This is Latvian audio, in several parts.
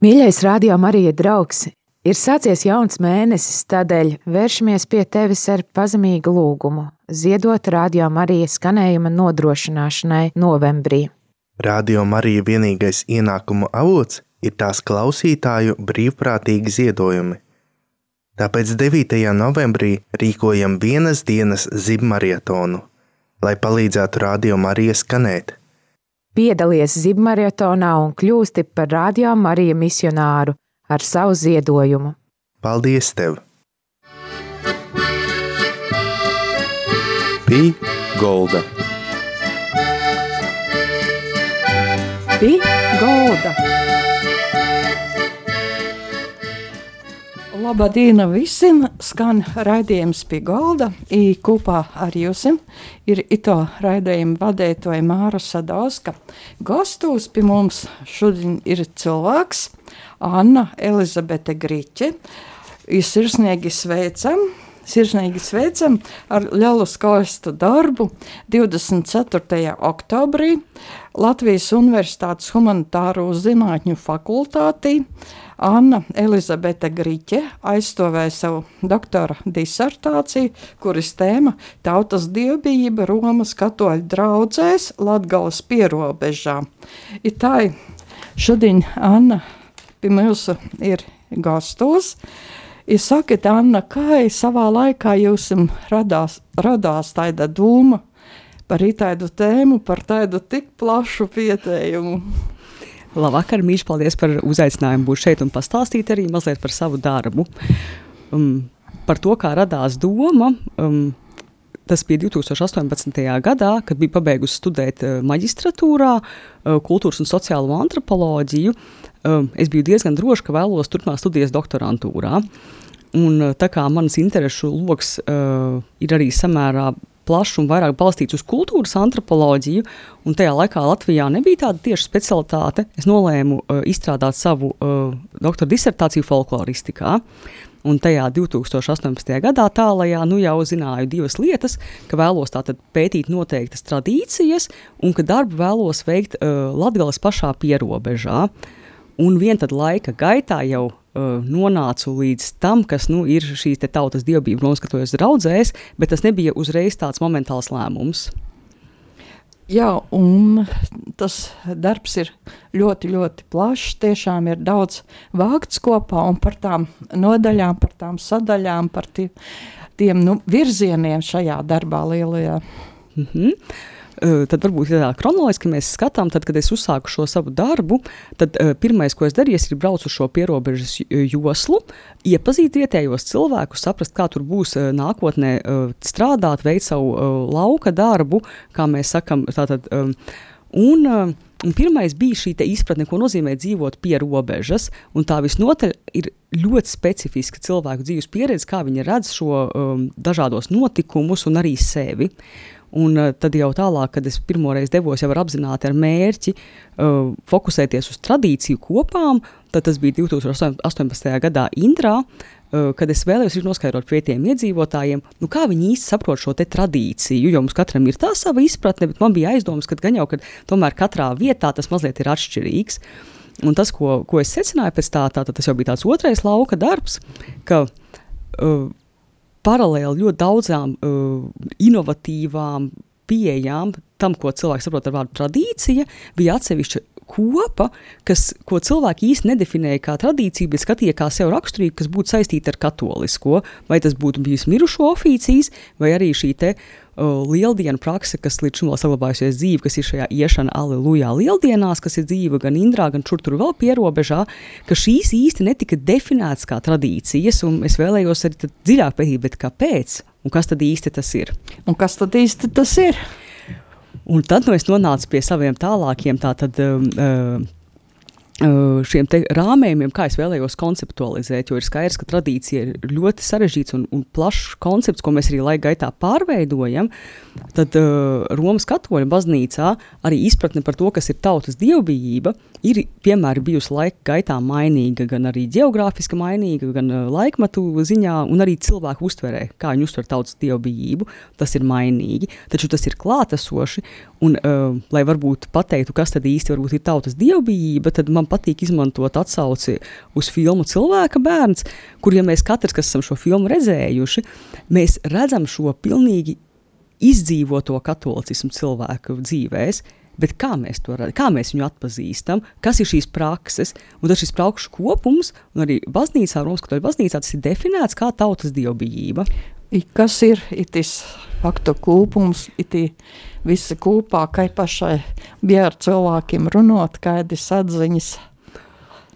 Mīļais radio Marija draugs, ir sācies jauns mēnesis, tādēļ vēršamies pie tevis ar pazemīgu lūgumu, ziedot radio Marija skanējuma nodrošināšanai novembrī. Radio Marija vienīgais ienākumu avots ir tās klausītāju brīvprātīgi ziedojumi. Tāpēc 9. novembrī rīkojam vienas dienas zibmarietonu, lai palīdzētu radio Marija skanēt. Piedalies zibmaratonā un kļūsti par radio Marija misionāru ar savu ziedojumu. Paldies tev! Pī Golda. Pī Golda! Labdien visiem! Skan raidījums pie galda. I kopā ar jums ir ito raidījuma vadītāja Māra Sadauska. Gastos pie mums šodien ir cilvēks Anna Elizabete Grīķe. Ir sirsnīgi sveicam! Sirsnīgi sveicam ar lielu skaistu darbu 24. oktobrī Latvijas Universitātes Humanitāro zinātņu fakultātī. Anna Elizabete Grīķe aizstāvēja savu doktora disertāciju, kuras tēma - tautas dievbijība Romas katoļu draugzēs Latgales pierobežā. Itai šodien Anna pie mūsu ir gastos. Jūs sakat, Anna, kā savā laikā jums radās, radās tāda doma par tādu tēmu, par tādu tik plašu pietējumu? Labvakar, mīļš, paldies par uzaicinājumu būt šeit un pastāstīt arī mazliet par savu darbu. Um, par to, kā radās doma, um, tas bija 2018. gadā, kad biju pabeigusi studēt uh, maģistratūrā uh, kultūras un sociālo antropoloģiju. Uh, es biju diezgan droša, ka vēlos turpināt studijas doktorantūrā. Un, tā kā manas interesu lokus uh, ir arī samērā plašs un vairāk balstīts uz kultūras antropoloģiju, un tajā laikā Latvijā nebija tāda tieša specialitāte, es nolēmu uh, izstrādāt savu uh, doktora disertāciju folkloristikā. Un tajā 2018. gadā tālajā nu jau zināju divas lietas, ka vēlos pētīt noteiktas tradīcijas un ka darbu vēlos veikt uh, Latgales pašā pierobežā. Un vien tad laika gaitā jau uh, nonācu līdz tam, kas nu, ir šīs tautas dievbijība, noskatoties draudzēs, bet tas nebija uzreiz tāds momentāls lēmums. Jā, un tas darbs ir ļoti, ļoti plašs. Tiešām ir daudz vākts kopā un par tām nodaļām, par tām sadaļām, par tiem, tiem nu, virzieniem šajā darbā lielajā. Mm -hmm. Eh, tad varbūt ja tā kronoloģiski mēs skatām, tad, kad es uzsāku šo savu darbu, tad uh, pirmais, ko es darīju, ir braukt uz šo pierobežas joslu, iepazīt vietējos cilvēkus, saprast, kā tur būs nākotnē strādāt, veikt savu lauka darbu, kā mēs sakam, tātad. Un, uh, Un pirmais bija šī izpratne, ko nozīmē dzīvot pie robežas. Tā visnotaļ ir ļoti specifiska cilvēku dzīves pieredze, kā viņi redz šo um, dažādos notikumus un arī sevi. Un uh, tad jau tālāk, kad es pirmoreiz devos jau ar apzināti ar mērķi uh, fokusēties uz tradīciju kopām, tad tas bija 2018. gadā Indrā, uh, kad es vēlējos noskaidrot vietējiem iedzīvotājiem, nu, kā viņi īsti saprot šo tradīciju, jo mums katram ir tā sava izpratne, bet man bija aizdomas, ka gan jau, ka tomēr katrā vietā tas mazliet ir atšķirīgs. Un tas, ko, ko es secināju pēc tā, tā, tas jau bija tāds otrais lauka darbs, ka uh, paralēli ļoti daudzām uh, inovatīvām pieejām tam, ko cilvēks saprot ar vārdu tradīcija, bija atsevišķa kopa, kas, ko cilvēki īsti nedefinēja kā tradīciju, bet skatīja kā sev raksturīgu, kas būtu saistīta ar katolisko. Vai tas būtu bijis mirušo oficijas, vai arī šī te uh, lieldienu prakse, kas līdz šim vēl saglabājusies dzīve, kas ir šajā iešana Aleluja lieldienās, kas ir dzīva gan Indrā, gan šur tur vēl pierobežā, ka šīs īsti netika definētas kā tradīcijas, un es vēlējos arī dziļāk pētīt, kāpēc? Un kas tad īsti tas ir? Un kas tad īsti tas ir? Un tad nu, es nonācu pie saviem tālākiem tātad, um, uh, šiem rāmējumiem, kā es vēlējos konceptualizēt. Jo ir skaidrs, ka tradīcija ir ļoti sarežģīts un, un plašs koncepts, ko mēs arī laika gaitā pārveidojam. Tad uh, Romas katoļa baznīcā arī izpratne par to, kas ir tautas dievbijība, ir piemēram bijusi laika gaitā mainīga, gan arī geogrāfiski mainīga, gan uh, laikmatu ziņā, un arī cilvēku uztverē, kā viņi uztver tautas dievbijību. Tas ir mainīgi, taču tas ir klātesoši. Un, uh, lai varbūt pateiktu, kas tad īsti ir tautas dievbijība, tad man patīk izmantot atsauci uz filmu Cilvēka bērns, kur, ja mēs katrs, kas esam šo filmu redzējuši, mēs redzam šo pilnīgi izdzīvoto katolicismu cilvēku dzīvēm. Bet kā mēs, to, kā mēs viņu atpazīstam, kas ir šīs prakses, un tas šis prakšu kopums, un arī baznīcā, Romas katoļu baznīcā, tas ir definēts kā tautas dievbijība. Kas ir itis faktu kūpums, iti visi kopā, kā pašai bija ar cilvēkiem runot, kādas atziņas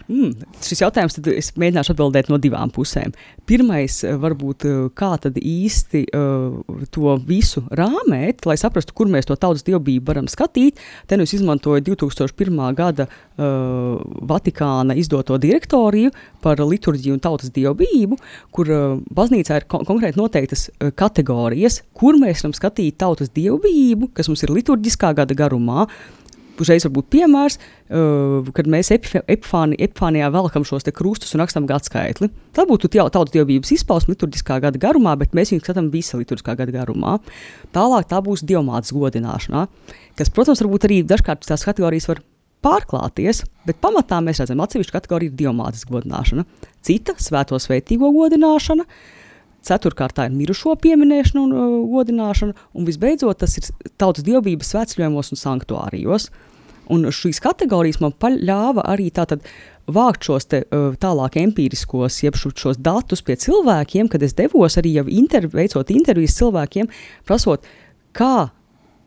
Mm, šis jautājums es mēģināšu atbildēt no divām pusēm. Pirmais, eh, varbūt, eh, kā tad īsti uh, to visu rāmēt, lai saprastu, kur mēs to tautas dievbijību varam skatīt. Te nu es izmantoju 2001. gada uh, Vatikāna izdoto direktoriju par liturģiju un tautas dievbijību, kur uh, baznīcā ir kon konkrēti noteiktas uh, kategorijas, kur mēs varam skatīt tautas dievbijību, kas mums ir liturģiskā gada garumā uzreiz var būt piemērs, uh, kad mēs epifāni, epifānijā velkam šos krustus un rakstam gadskaitli. Tā būtu jau tautas dievības izpausme liturģiskā gada garumā, bet mēs viņu skatām visa liturģiskā gada garumā. Tālāk tā būs dievmātes godināšanā, kas, protams, varbūt arī dažkārt tās kategorijas var pārklāties, bet pamatā mēs redzam, atsevišķa kategorija ir dievmātes godināšana, cita svēto svētīgo godināšana. Ceturkārtā ir mirušo pieminēšana un uh, godināšana, un visbeidzot tas ir tautas dievības svētceļojumos un sanktuārijos. Un šīs kategorijas man ļāva arī tātad vākt šos te, uh, tālāk empiriskos, jeb šos datus pie cilvēkiem, kad es devos arī jau interv veicot intervijas cilvēkiem, prasot, kā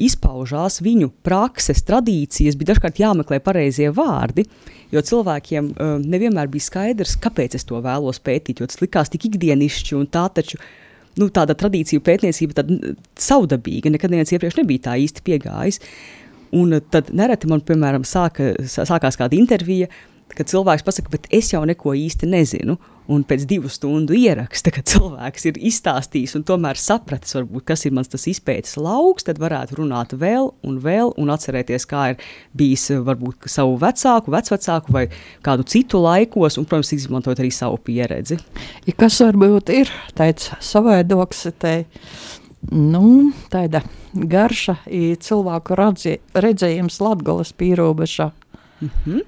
izpaužās viņu prakses, tradīcijas, bija dažkārt jāmeklē pareizie vārdi, jo cilvēkiem uh, nevienmēr bija skaidrs, kāpēc es to vēlos pētīt, jo tas likās tik ikdienišķi un tā taču. Nu, tāda tradīcija pētniecība tad savdabīga, nekad neviens iepriekš nebija tā īsti piegājis. Un tad nereti man, piemēram, sāka, sākās kāda intervija, kad cilvēks pasaka, bet es jau neko īsti nezinu. Un pēc divu stundu ieraksta, kad cilvēks ir izstāstījis un tomēr sapratis, varbūt, kas ir mans izpētes lauks, tad varētu runāt vēl un vēl un atcerēties, kā ir bijis varbūt savu vecāku, vecvecāku vai kādu citu laikos, un, protams, izmantojot arī savu pieredzi. Ja kas varbūt ir tāds savaidoks, te, nu, tāda garša cilvēku redzējums Latgolas pīrobežā. Mm -hmm.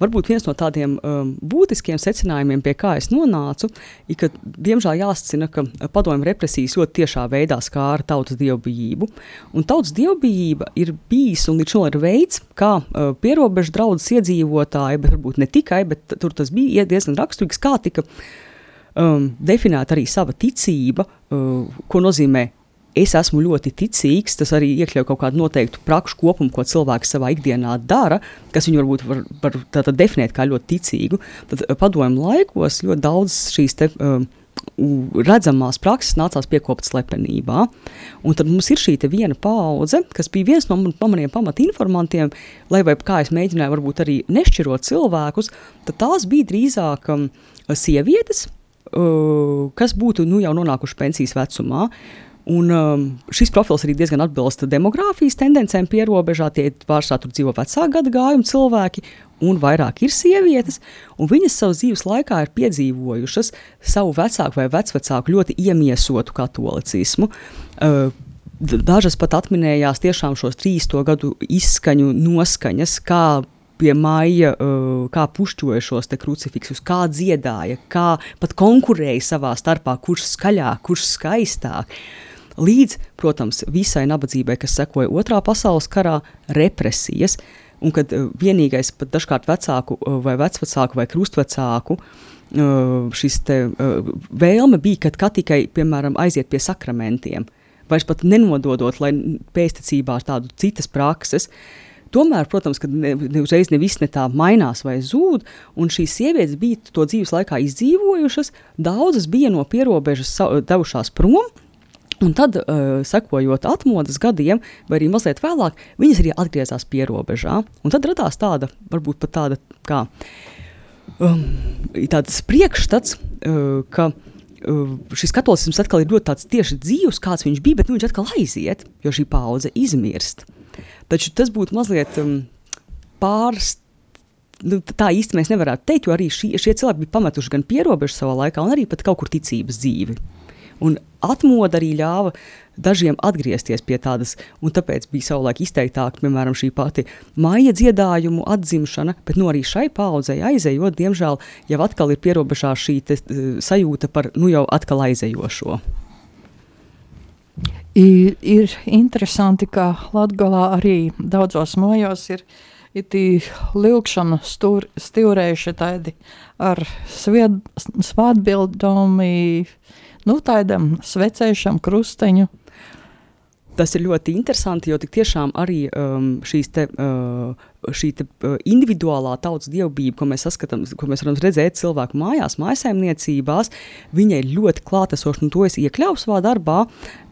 Varbūt viens no tādiem um, būtiskiem secinājumiem, pie kā es nonācu, ir, ka, diemžēl, jāsacina, ka padomju represijas ļoti tiešā veidā skāra tautas dievbijību. Un tautas dievbijība ir bijis un līdz šim ir veids, kā uh, pierobežu draudzes iedzīvotāji, bet varbūt ne tikai, bet tur tas bija diezgan raksturīgs, kā tika um, definēta arī sava ticība, uh, ko nozīmē es esmu ļoti ticīgs, tas arī iekļauj kaut kādu noteiktu prakšu kopumu, ko cilvēks savā ikdienā dara, kas viņu varbūt var, var tātad definēt kā ļoti ticīgu. Tad eh, padomju laikos ļoti daudz šīs te, uh, redzamās prakses nācās piekopt slepenībā. Un tad mums ir šī viena paudze, kas bija viens no maniem pamatinformantiem, lai vai kā es mēģināju varbūt arī nešķirot cilvēkus, tad tās bija drīzāk um, sievietes, uh, kas būtu nu, jau nonākuši pensijas vecumā. Un, um, šis profils arī diezgan atbilst demogrāfijas tendencēm pierobežā. Tie pārsvarā tur dzīvo vecāku gadu gājumu cilvēki, un vairāk ir sievietes. Viņas savas dzīves laikā ir piedzīvojušas savu vecāku vai vecvecāku ļoti iemiesotu katolicismu. Uh, Dažas pat atminējās tiešām šos 30 gadu izskaņu noskaņas, kā pie maija, uh, kā pušķoja šos krucifiksus, kā dziedāja, kā pat konkurēja savā starpā, kurš skaļāk, kurš skaistāk. Līdz, protams, visai nabadzībai, kas sekoja Otrā pasaules karā, represijas, un kad uh, vienīgais pat dažkārt vecāku uh, vai vecvecāku vai krustvecāku uh, šis te vēlme bija, kad kā tikai, piemēram, aiziet pie sakramentiem, vairs pat nenododot, lai pēstniecībā tādu citas prakses, Tomēr, protams, ka ne, ne uzreiz ne viss ne tā mainās vai zūd, un šīs sievietes bija to dzīves laikā izdzīvojušas, daudzas bija no pierobežas devušās prom, Un tad, uh, sekojot atmodas gadiem, vai arī mazliet vēlāk, viņas arī atgriezās pie robežā. Un tad radās tāda, varbūt pat tāda, kā um, tāds priekšstats, uh, ka uh, šis katolisms atkal ir ļoti tieši dzīves, kāds viņš bija, bet nu, viņš atkal aiziet, jo šī paudze izmirst. Taču tas būtu mazliet um, pārsteigts. Nu, tā īsti mēs nevaram teikt, jo arī šī, šie cilvēki bija pametuši gan pierobežu savā laikā, gan arī pat kaut kur ticības dzīvi. Un atmoda arī ļāva dažiem atgriezties pie tādas, un tāpēc bija savulaik izteiktāk, piemēram, šī pati maija dziedājumu atzimšana, bet nu arī šai paudzei aizejot, diemžēl jau atkal ir pierobežā šī te, sajūta par nu jau atkal aizejošo. Ir, ir interesanti, ka Latvijā arī daudzos mojos ir ir lūkšana stūrējuši tādi ar svātbildām, nu, tādam svecēšam krusteņu. Tas ir ļoti interesanti, jo tiešām arī um, šīs te, uh, šī te, uh, individuālā tautas dievbijība, ko mēs saskatām, ko mēs varam redzēt cilvēku mājās, mājsaimniecībās, viņa ir ļoti klātesoša, un to es iekļauju savā darbā,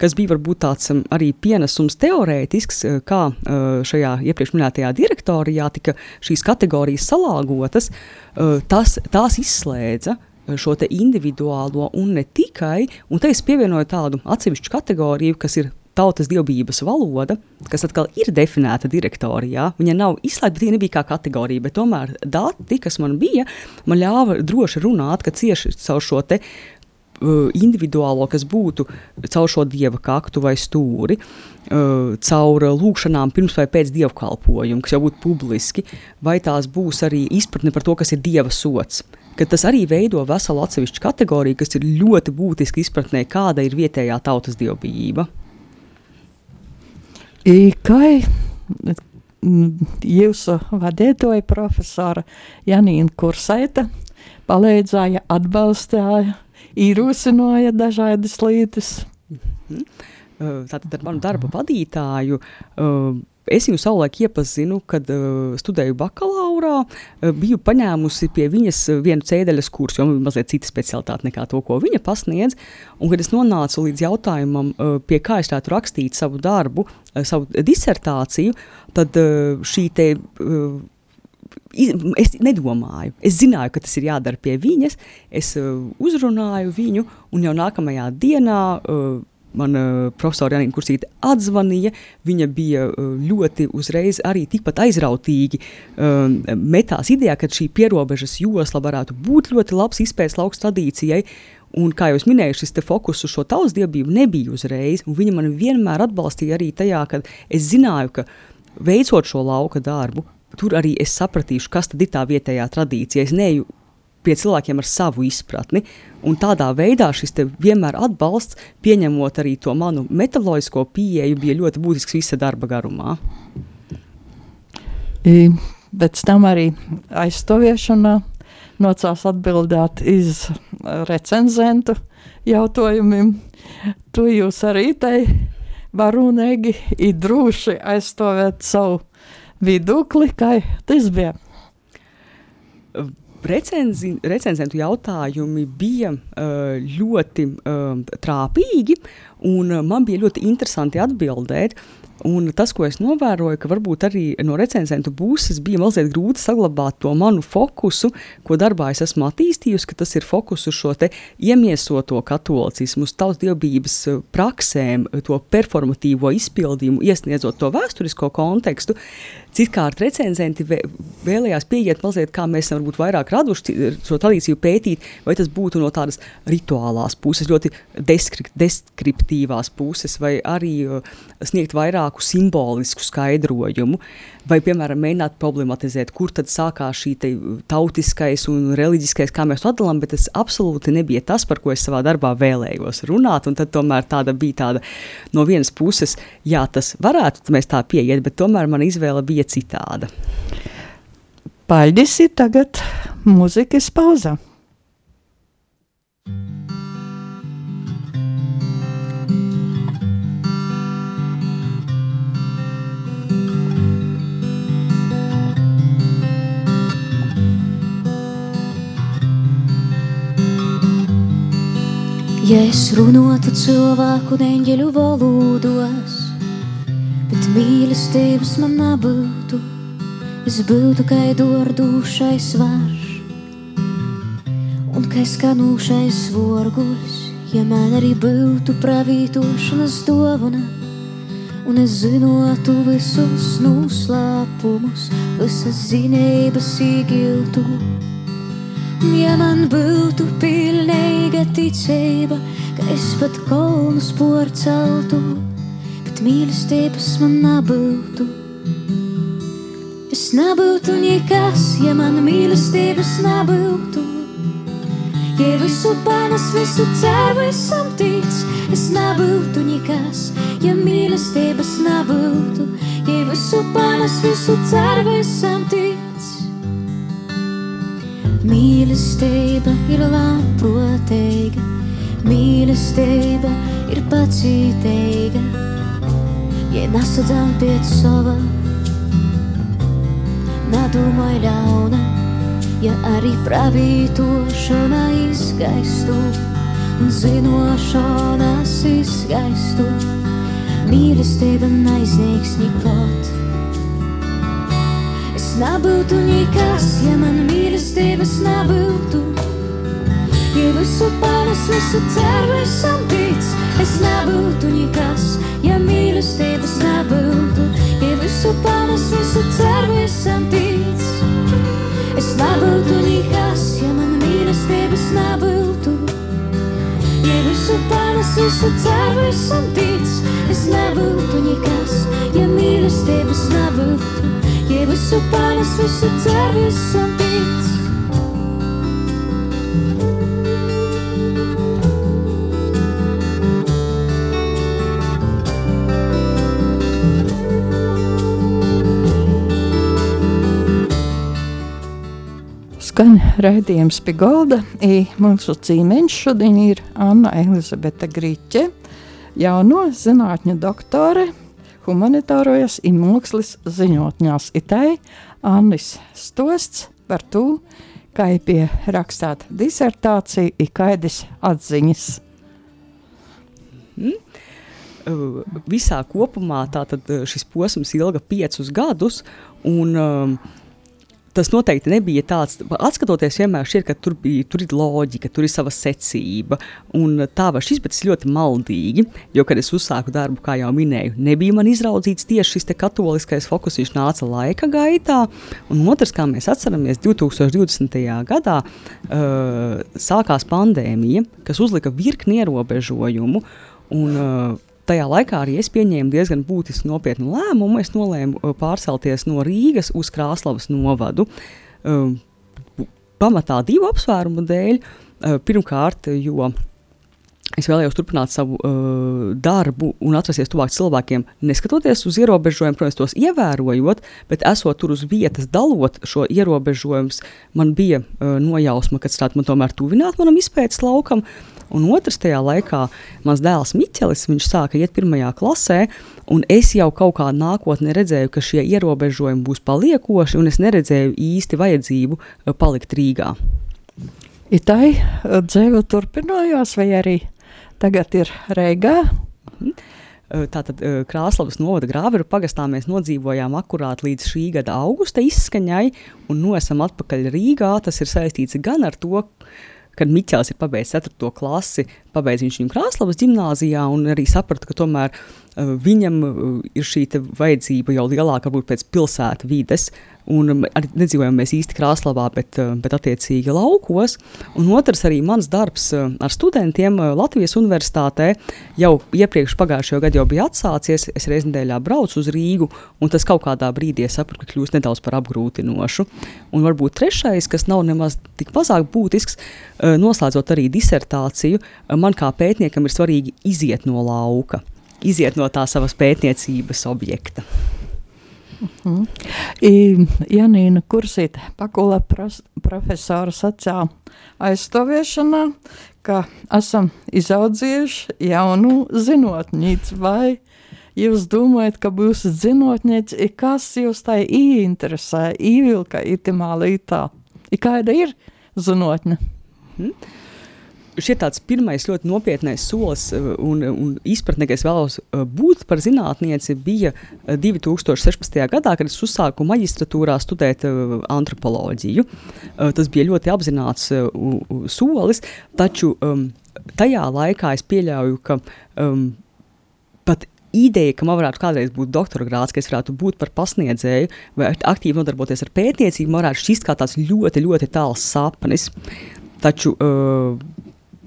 kas bija varbūt tāds um, arī pienesums teorētisks, uh, kā uh, šajā iepriekš minētajā direktorijā tika šīs kategorijas salāgotas, uh, tas, tās izslēdza šo individuālo un ne tikai, un te es pievienoju tādu atsevišķu kategoriju, kas ir tautas dievbijības valoda, kas atkal ir definēta direktorijā. Viņa nav izslēgta, bet viņa nebija kā kategorija. Bet tomēr dati, kas man bija, man ļāva droši runāt, ka cieši caur šo te uh, individuālo, kas būtu caur šo dieva kaktu vai stūri, uh, caur lūkšanām pirms vai pēc dievkalpojuma, kas jau būtu publiski, vai tās būs arī izpratne par to, kas ir dieva sots ka tas arī veido veselu atsevišķu kategoriju, kas ir ļoti būtiski izpratnē, kāda ir vietējā tautas dievbijība. Kā jūsu vadītāja profesora Janīna Kursaita palīdzēja, atbalstīja, īrūsināja dažādas lietas? Mhm. Tātad ar manu darba vadītāju uh, Es viņu savulaik iepazinu, kad uh, studēju bakalaurā, uh, biju paņēmusi pie viņas vienu cēdeļas kursu, jo man bija mazliet cita specialitāte nekā to, ko viņa pasniedz. Un, kad es nonācu līdz jautājumam, uh, pie kā es varētu rakstīt savu darbu, uh, savu disertāciju, tad uh, šī te. Uh, Es nedomāju, es zināju, ka tas ir jādara pie viņas. Es uh, uzrunāju viņu, un jau nākamajā dienā uh, man uh, profesora Janīna Kursīte atzvanīja. Viņa bija uh, ļoti uzreiz arī tikpat aizrautīgi uh, metās idejā, ka šī pierobežas josla varētu būt ļoti labs izpētes lauks tradīcijai. Un, kā jau minēju, šis fokus uz šo tautas dievību nebija uzreiz. Viņa man vienmēr atbalstīja arī tajā, ka es zināju, ka veicot šo lauka darbu, tur arī es sapratīšu, kas ir tā vietējā tradīcija. Es neju pie cilvēkiem ar savu izpratni. Un tādā veidā šis vienmēr atbalsts, pieņemot arī to manu metaloģisko pieeju, bija ļoti būtisks visa darba garumā. I, pēc tam arī aizstāviešanā nocās atbildēt iz recenzentu jautājumiem. Tu jūs arī tai varūnīgi ir droši aizstāvēt savu viedokli, kā tas bija. Recenzi, recenzentu jautājumi bija uh, ļoti uh, trāpīgi, un man bija ļoti interesanti atbildēt. Un tas, ko es novēroju, ka varbūt arī no recenzentu puses bija mazliet grūti saglabāt to manu fokusu, ko darbā es esmu attīstījusi, ka tas ir fokus uz šo iemiesoto katolicismu, uz tautas dievbijības uh, praksēm, to performatīvo izpildījumu, iesniedzot to vēsturisko kontekstu. Citkārt recenzenti vēlējās pieiet mazliet, kā mēs esam vairāk raduši šo tradīciju pētīt, vai tas būtu no tādas rituālās puses, ļoti deskript, deskriptīvās puses, vai arī uh, sniegt vairāku simbolisku skaidrojumu, vai, piemēram, mēģināt problematizēt, kur tad sākās šī tautiskais un reliģiskais, kā mēs to atdalām, bet tas absolūti nebija tas, par ko es savā darbā vēlējos runāt, un tad tomēr tāda bija tāda no vienas puses, jā, tas varētu, mēs tā pieiet, bet tomēr mana izvēle bija citāda. Paldies, tagad mūzikas pauza. Ja es runātu cilvēku neņģeļu valodos, bet mīlestības man nebūtu, es būtu kā dordūšais varš un kā skanūšais vorguļs, ja man arī būtu pravītošanas dovana. Un es zinotu visus noslēpumus, visas zinības īgiltu. Ja man būtu pilnīga ticība, ka es pat kolnus porceltu, bet mīlestības man nebūtu. Es nebūtu nekas, ja man mīlestības nebūtu. Ja visu panes, visu ceru, esam tic, es nebūtu nekas, ja mīlestības nebūtu. Ja visu panes, visu ceru, esam tic. Mīlestība ir labprātīga, mīlestība ir pacietīga. Ja nesadzām pēc sava, nedomāj ļauna, ja arī pravītošana izgaistu un zinošanas izgaistu. Mīlestība neizniegs nekot. Es nebūtu nekas, ja man mīlestības nebūtu. Ja visu panes, visu ceru, esam tic, es nebūtu nekas, ja mīlestības nebūtu. Ja visu panes, visu ceru, esam tic. Es nebūtu nekas, ja man mīlestības nebūtu. Ja visu panes, visu ceru, esam tic, es nebūtu nekas, ja mīlestības nebūtu. Ja visu panes, visu ceru, esam tic. Skan raidījums pie galda. I mūsu cīmeņš šodien ir Anna Elizabete Grīķe, jauno zinātņu doktore, humanitārojas un mākslas ziņotņās. Itai Annis stosts par to, kā ir pie rakstāt disertāciju, ir kaidis atziņas. Uh, visā kopumā tātad, uh, šis posms ilga piecus gadus. Un, um, tas noteikti nebija tāds, atskatoties, vienmēr šķiet, ka tur, bija, tur ir loģika, tur ir sava secība. Un tā var šis, bet tas ļoti maldīgi, jo, kad es uzsāku darbu, kā jau minēju, nebija man izraudzīts tieši šis katoliskais fokus, viņš nāca laika gaitā. Un otrs, kā mēs atceramies, 2020. gadā uh, sākās pandēmija, kas uzlika virkni ierobežojumu. Un, uh, tajā laikā arī es pieņēmu diezgan būtisku nopietnu lēmumu. Es nolēmu uh, pārcelties no Rīgas uz Krāslavas novadu. Uh, pamatā divu apsvērumu dēļ. Uh, pirmkārt, jo es vēlējos turpināt savu uh, darbu un atrasties tuvāk cilvēkiem, neskatoties uz ierobežojumiem, protams, tos ievērojot, bet esot tur uz vietas, dalot šo ierobežojumus, man bija uh, nojausma, ka tas man tomēr tuvināt manam izpētes laukam. Un otrs tajā laikā mans dēls Miķelis, viņš sāka iet pirmajā klasē, un es jau kaut kā nākotnē redzēju, ka šie ierobežojumi būs paliekoši, un es neredzēju īsti vajadzību uh, palikt Rīgā. Itai dzīve turpinājās, vai arī tagad ir Reigā? Mhm. Tātad Krāslavas novada grāveru pagastā mēs nodzīvojām akurāt līdz šī gada augusta izskaņai, un nu esam atpakaļ Rīgā. Tas ir saistīts gan ar to, kad Miķels ir pabeidzis 4. klasi, pabeidz viņš viņu Krāslavas gimnāzijā un arī saprata, ka tomēr viņam ir šī vajadzība jau lielāka varbūt pēc pilsētu vides, un arī nedzīvojam mēs īsti Krāslavā, bet, uh, bet attiecīgi laukos. Un otrs arī mans darbs uh, ar studentiem uh, Latvijas universitātē jau iepriekš pagājušajā gadā bija atsācies, es reiz nedēļā braucu uz Rīgu, un tas kaut kādā brīdī sapratu, ka kļūst nedaudz par apgrūtinošu. Un varbūt trešais, kas nav nemaz tik mazāk būtisks, noslēdzot arī disertāciju, man kā pētniekam ir svarīgi iziet no lauka, iziet no tā savas pētniecības objekta. Uh -huh. I, Janīna Kursīte, pakula profesora sacā aizstāviešanā, ka esam izaudzījuši jaunu zinotnīcu, vai jūs domājat, ka būsiet zinotnieci, kas jūs tai ieinteresē, īvilka itimā lītā? I kāda ir zinotne? Hmm šie tāds pirmais ļoti nopietnais solis uh, un, un izpratne, ka es vēlos uh, būt par zinātnieci, bija 2016. Uh, gadā, kad es uzsāku maģistratūrā studēt antropoloģiju. Tas bija ļoti apzināts solis, taču um, tajā laikā es pieļauju, ka um, pat ideja, ka man varētu kādreiz būt doktora grāts, ka es varētu būt par pasniedzēju vai aktīvi nodarboties ar pētniecību, man varētu šķist kā tāds ļoti, ļoti tāls sapnis. Taču uh,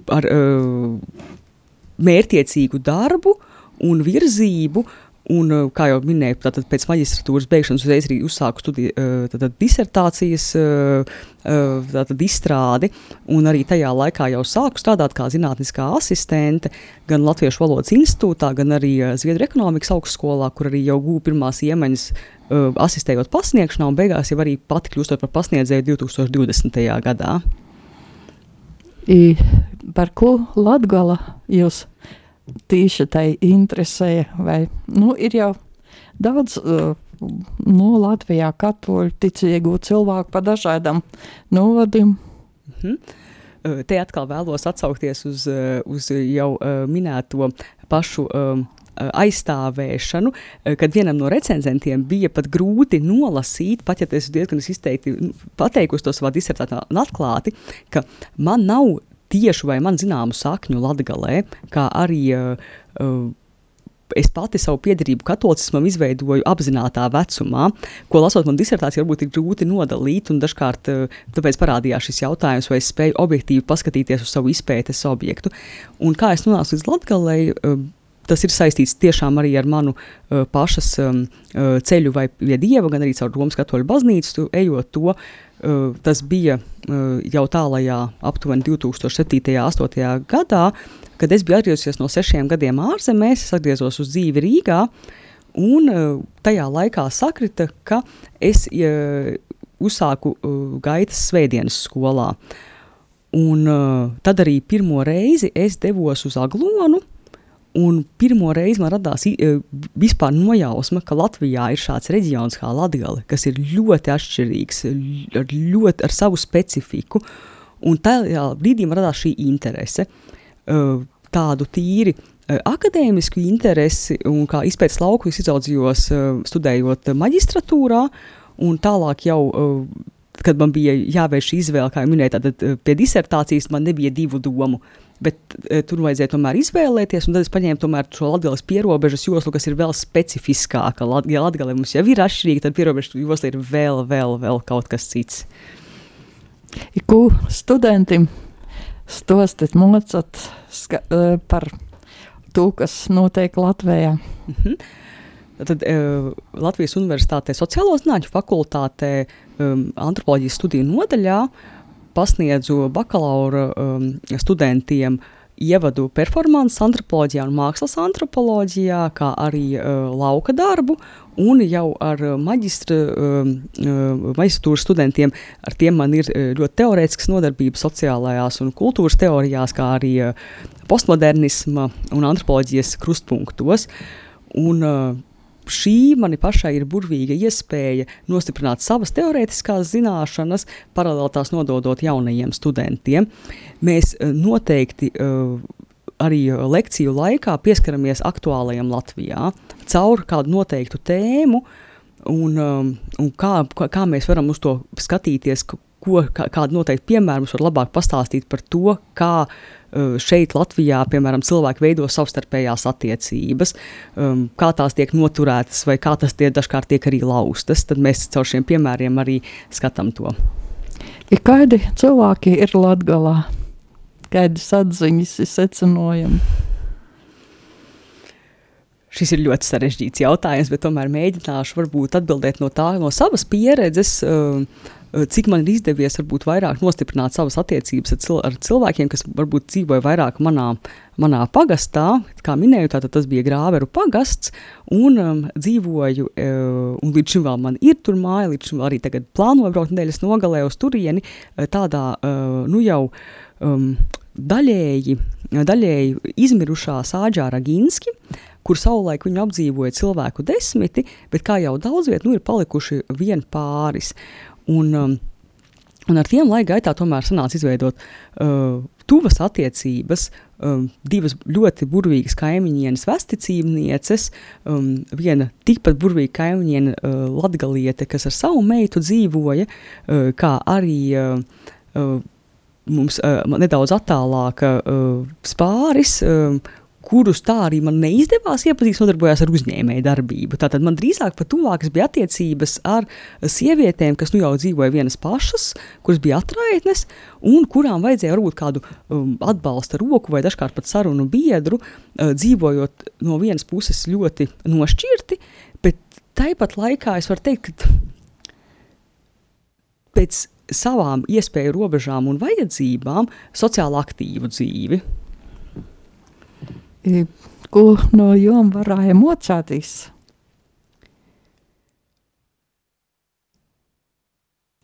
ar uh, mērķiecīgu darbu un virzību. Un, uh, kā jau minēju, tātad pēc maģistratūras beigšanas uzreiz arī uzsāku studiju, uh, tātad disertācijas uh, tātad izstrādi, arī tajā laikā jau sāku strādāt kā zinātniskā asistente gan Latviešu valodas institūtā, gan arī Zviedru ekonomikas augstskolā, kur arī jau gūju pirmās iemaņas asistējot pasniegšanā, un beigās jau arī pati kļūstot par pasniedzēju 2020. gadā. I, par ko Latgala jūs tīši tai interesēja? Vai, nu, ir jau daudz uh, nu, Latvijā katoļu ticīgu cilvēku pa dažādam novadiem. -hmm. Te atkal vēlos atsaukties uz, uz jau minēto pašu uh, aizstāvēšanu, kad vienam no recenzentiem bija pat grūti nolasīt, pat ja es diezgan izteikti pateikusi to savā disertācijā atklāti, ka man nav tieši vai man zināmu sakņu latgalē, kā arī uh, es pati savu piedarību katolicismam izveidoju apzinātajā vecumā, ko lasot man disertāciju, varbūt ir grūti nodalīt. Dažkārt tāpēc parādījās šis jautājums, vai es spēju objektīvi paskatīties uz savu izpētes objektu. Un kā es nonācu līdz Latvijai, tas ir saistīts tiešām arī ar manu uh, pašas um, ceļu vai pie dieva, gan arī caur Romas katoļu baznīcu, ejot to. Uh, tas bija uh, jau tālajā, aptuveni 2007. un 2008. gadā, kad es biju atgriezusies no sešiem gadiem ārzemēs, es atgriezos uz dzīvi Rīgā. Un uh, tajā laikā sakrita, ka es uh, uzsāku uh, gaitas svētdienas skolā. Un uh, tad arī pirmo reizi es devos uz Aglonu, Un pirmo reizi man radās e, vispār nojausma, ka Latvijā ir šāds reģions kā Latvija, kas ir ļoti atšķirīgs, ar, ļoti, ar savu specifiku. Un tajā brīdī man radās šī interese, e, tādu tīri e, akadēmisku interesi, un kā izpētes lauku es izaudzījos studējot maģistratūrā, un tālāk jau kad man bija jāvērš izvēle, kā jau minēju, tad pie disertācijas man nebija divu domu bet e, tur vajadzēja tomēr izvēlēties, un tad es paņēmu šo Latvijas pierobežas joslu, kas ir vēl specifiskāka. Ja Latvijā mums jau ir atšķirīga, tad pierobežas josla ir vēl, vēl, vēl kaut kas cits. Ko studentim stostat, mocat e, par to, kas notiek Latvijā? Mm -hmm. Tad uh, Latvijas Universitātē sociālo zinātņu fakultātē um, antropoloģijas studiju nodaļā pasniedzu bakalaura um, studentiem ievadu performances antropoloģijā un mākslas antropoloģijā, kā arī uh, lauka darbu, un jau ar maģistra, uh, uh, maģistratūras studentiem, ar tiem man ir uh, ļoti teorētisks nodarbības sociālajās un kultūras teorijās, kā arī uh, postmodernisma un antropoloģijas krustpunktos. Un, uh, šī man pašai ir burvīga iespēja nostiprināt savas teorētiskās zināšanas, paralēli tās nododot jaunajiem studentiem. Mēs eh, noteikti uh, arī lekciju laikā pieskaramies aktuālajam Latvijā caur kādu noteiktu tēmu. Un, um, un kā, kā mēs varam uz to skatīties, ko, kā, kādu noteikti piemēru mums var labāk pastāstīt par to, kā Eh, šeit, Latvijā, piemēram, cilvēki veido savstarpējās attiecības, um, kā tās tiek noturētas, vai kā tas tie dažkārt tiek arī laustas. Tad mēs caur šiem piemēriem arī skatām to. Ja kādi cilvēki ir Latvijā? Kādas atziņas ir secinājumi? Šis ir ļoti sarežģīts jautājums, bet tomēr mēģināšu atbildēt no tā, no savas pieredzes. Uh, cik man ir izdevies varbūt vairāk nostiprināt savas attiecības ar, cil ar cilvēkiem, kas varbūt dzīvoja vairāk manā, manā pagastā. Kā minēju, tātad tas bija Grāveru pagasts, un um, dzīvoju, uh, un līdz šim vēl man ir tur māja, līdz šim arī tagad plānoju braukt nedēļas nogalē uz turieni, uh, tādā, uh, nu jau um, daļēji, daļēji izmirušā Sāģā Raginski, kur savulaik viņu apdzīvoja cilvēku desmiti, bet kā jau daudz viet, nu ir palikuši vien pāris. Un, um, un ar tiem laika gaitā tomēr sanāca izveidot uh, tuvas attiecības, um, divas ļoti burvīgas kaimiņienes, vesticībnieces, um, viena tikpat burvīga kaimiņiene, uh, latgaliete, kas ar savu meitu dzīvoja, uh, kā arī uh, uh, mums uh, nedaudz attālāka uh, spāris, uh, kurus tā arī man neizdevās iepazīt, nodarbojās ar uzņēmēju darbību. Tātad man drīzāk pat tuvākas bija attiecības ar sievietēm, kas nu jau dzīvoja vienas pašas, kuras bija atraitnes, un kurām vajadzēja varbūt kādu um, atbalsta roku vai dažkārt pat sarunu biedru, uh, dzīvojot no vienas puses ļoti nošķirti, bet tāpat laikā es varu teikt, ka pēc savām iespēju robežām un vajadzībām sociāli aktīvu dzīvi. Ko no jām varēja mocēties?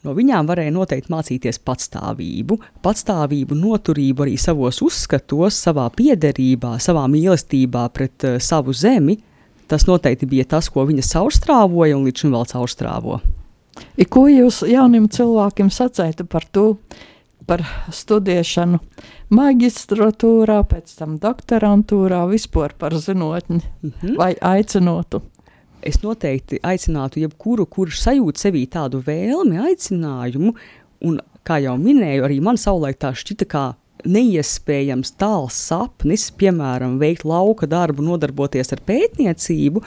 No viņām varēja noteikti mācīties patstāvību, patstāvību, noturību arī savos uzskatos, savā piederībā, savā mīlestībā pret uh, savu zemi. Tas noteikti bija tas, ko viņa caurstrāvoja un līdz šim vēl caurstrāvo. I, ko jūs jauniem cilvēkiem sacētu par to, par studēšanu magistratūrā, pēc tam doktorantūrā, vispār par zinātni, mm -hmm. vai aicinotu? Es noteikti aicinātu jebkuru, kurš sajūt sevī tādu vēlmi, aicinājumu, un, kā jau minēju, arī man savulaik tā šķita kā neiespējams tāls sapnis, piemēram, veikt lauka darbu, nodarboties ar pētniecību,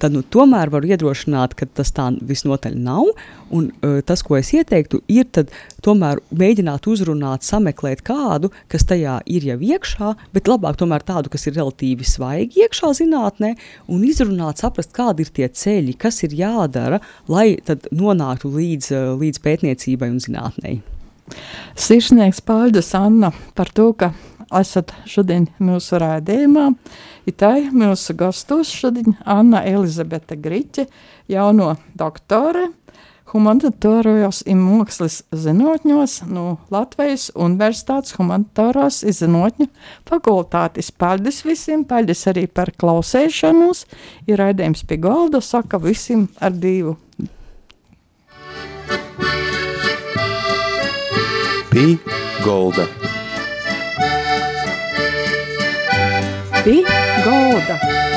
tad nu, tomēr varu iedrošināt, ka tas tā visnotaļ nav. Un, uh, tas, ko es ieteiktu, ir tomēr mēģināt uzrunāt, sameklēt kādu, kas tajā ir jau iekšā, bet labāk tomēr tādu, kas ir relatīvi svaigi iekšā zinātnē, un izrunāt, saprast, kādi ir tie ceļi, kas ir jādara, lai nonāktu līdz, uh, līdz pētniecībai un zinātnei. Sirsnieks Paldies, Anna, par to, ka esat šodien mūsu rādījumā. Itai mūsu gastos šodien Anna Elizabete Griķe, jauno doktore, humanitāros un mākslas zinātņos no Latvijas Universitātes humanitārās zinātņu fakultātes. Paldies visiem, paldies arī par klausēšanos. Ir raidījums pie galda, saka visiem ar divu. Pie golda. Pie golda.